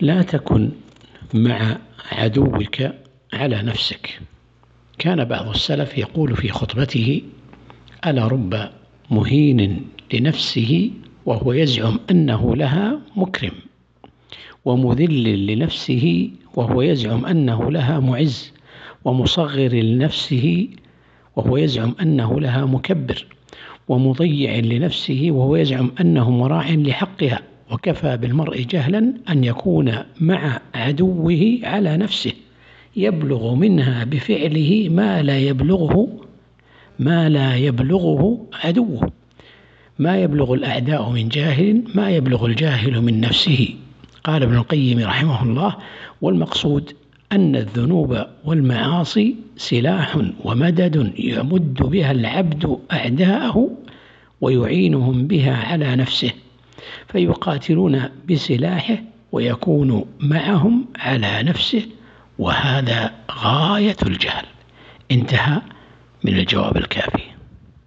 لا تكن مع عدوك على نفسك. كان بعض السلف يقول في خطبته ألا رب مهين لنفسه وهو يزعم أنه لها مكرم ومذل لنفسه وهو يزعم أنه لها معز ومصغر لنفسه وهو يزعم أنه لها مكبر ومضيع لنفسه وهو يزعم أنه مراع لحقها وكفى بالمرء جهلا أن يكون مع عدوه على نفسه يبلغ منها بفعله ما لا يبلغه ما لا يبلغه عدوه. ما يبلغ الأعداء من جاهل ما يبلغ الجاهل من نفسه. قال ابن القيم رحمه الله والمقصود أن الذنوب والمعاصي سلاح ومدد يمد بها العبد أعداءه ويعينهم بها على نفسه. فيقاتلون بسلاحه ويكون معهم على نفسه وهذا غاية الجهل. انتهى من الجواب الكافي.